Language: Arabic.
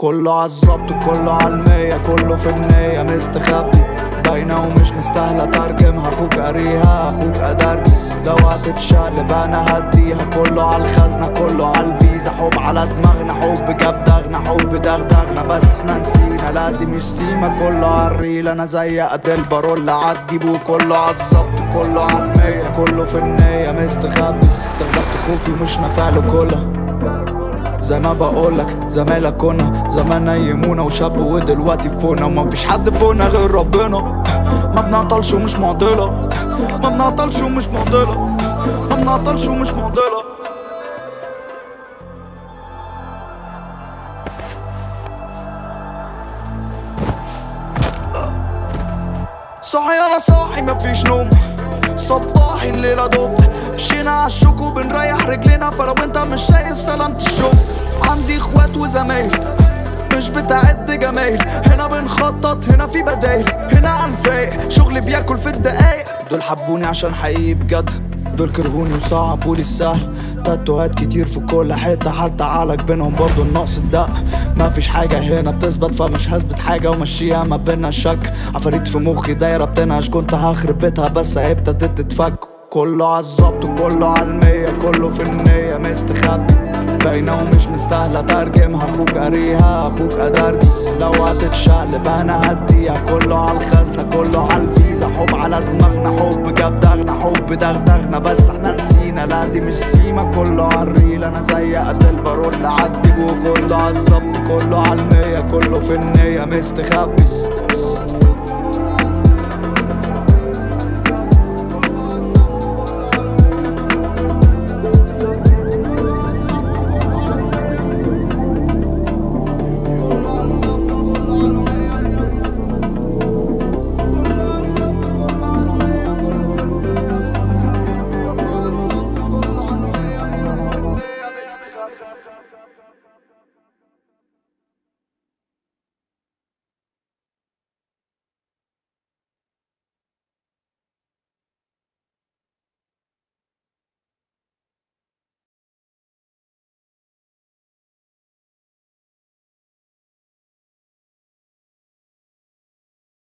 كله عالظبط كله عالمية كله في النية مستخبي. باينة ومش مستاهلة ترجمها. أخوك قاريها أخوك أدرجي. لو هتتشقلب أنا هديها كله عالخزنة كله عالفيزا حب على دماغنا حب جاب دغنا حب دغدغنا. بس إحنا نسينا. لا دي مش سيما. كله عالريل أنا زي قد البارول. عالجيب وكله عالظبط كله عالمية كله في النية مستخبي. دغدغت خوفي مش نافعله كله. زي ما بقولك زمايلك كنا زمان نيمونا وشاب ودلوقتي فونا. وما فيش حد فونا غير ربنا. ما بنعطلش ومش معضلة. ما بنعطلش ومش معضلة. ما بنعطلش ومش معضلة. صاحي أنا صاحي مفيش نوم. صباحي الليلة دوب مشينا عالشوك وبنريح رجلينا فلو انت مش شايف سلامة الشوف عندي اخوات وزمايل مش بتعد جمايل. هنا بنخطط هنا في بدايل هنا على الفايق شغلي بياكل في الدقايق. دول حبوني عشان حقيقي بجد. دول كرهوني وصعبولي السهل تاتوهات كتير في كل حتة حتى عالك بينهم برضو النقص الدق ما فيش حاجة هنا بتثبت فمش هثبت حاجة ومشيها ما بينا الشك عفاريت في مخي دايرة بتنهش كنت هخرب بيتها بس هي ابتدت تتفك. كله عالظبط كله عالمية كله في النية مستخبي باينة ومش مستاهلة ترجمها. أخوك قاريها أخوك أدرجي. لو هتتشقلب أنا هديها. كله عالخزنة كله عالفيزا حب على دماغنا حب جاب دغنا حب دغدغنا بس إحنا نسينا. لا دي مش سيما. كله عالريل أنا زي قد البارول عدي وكله عالظبط كله عالمية كله في النية مستخبي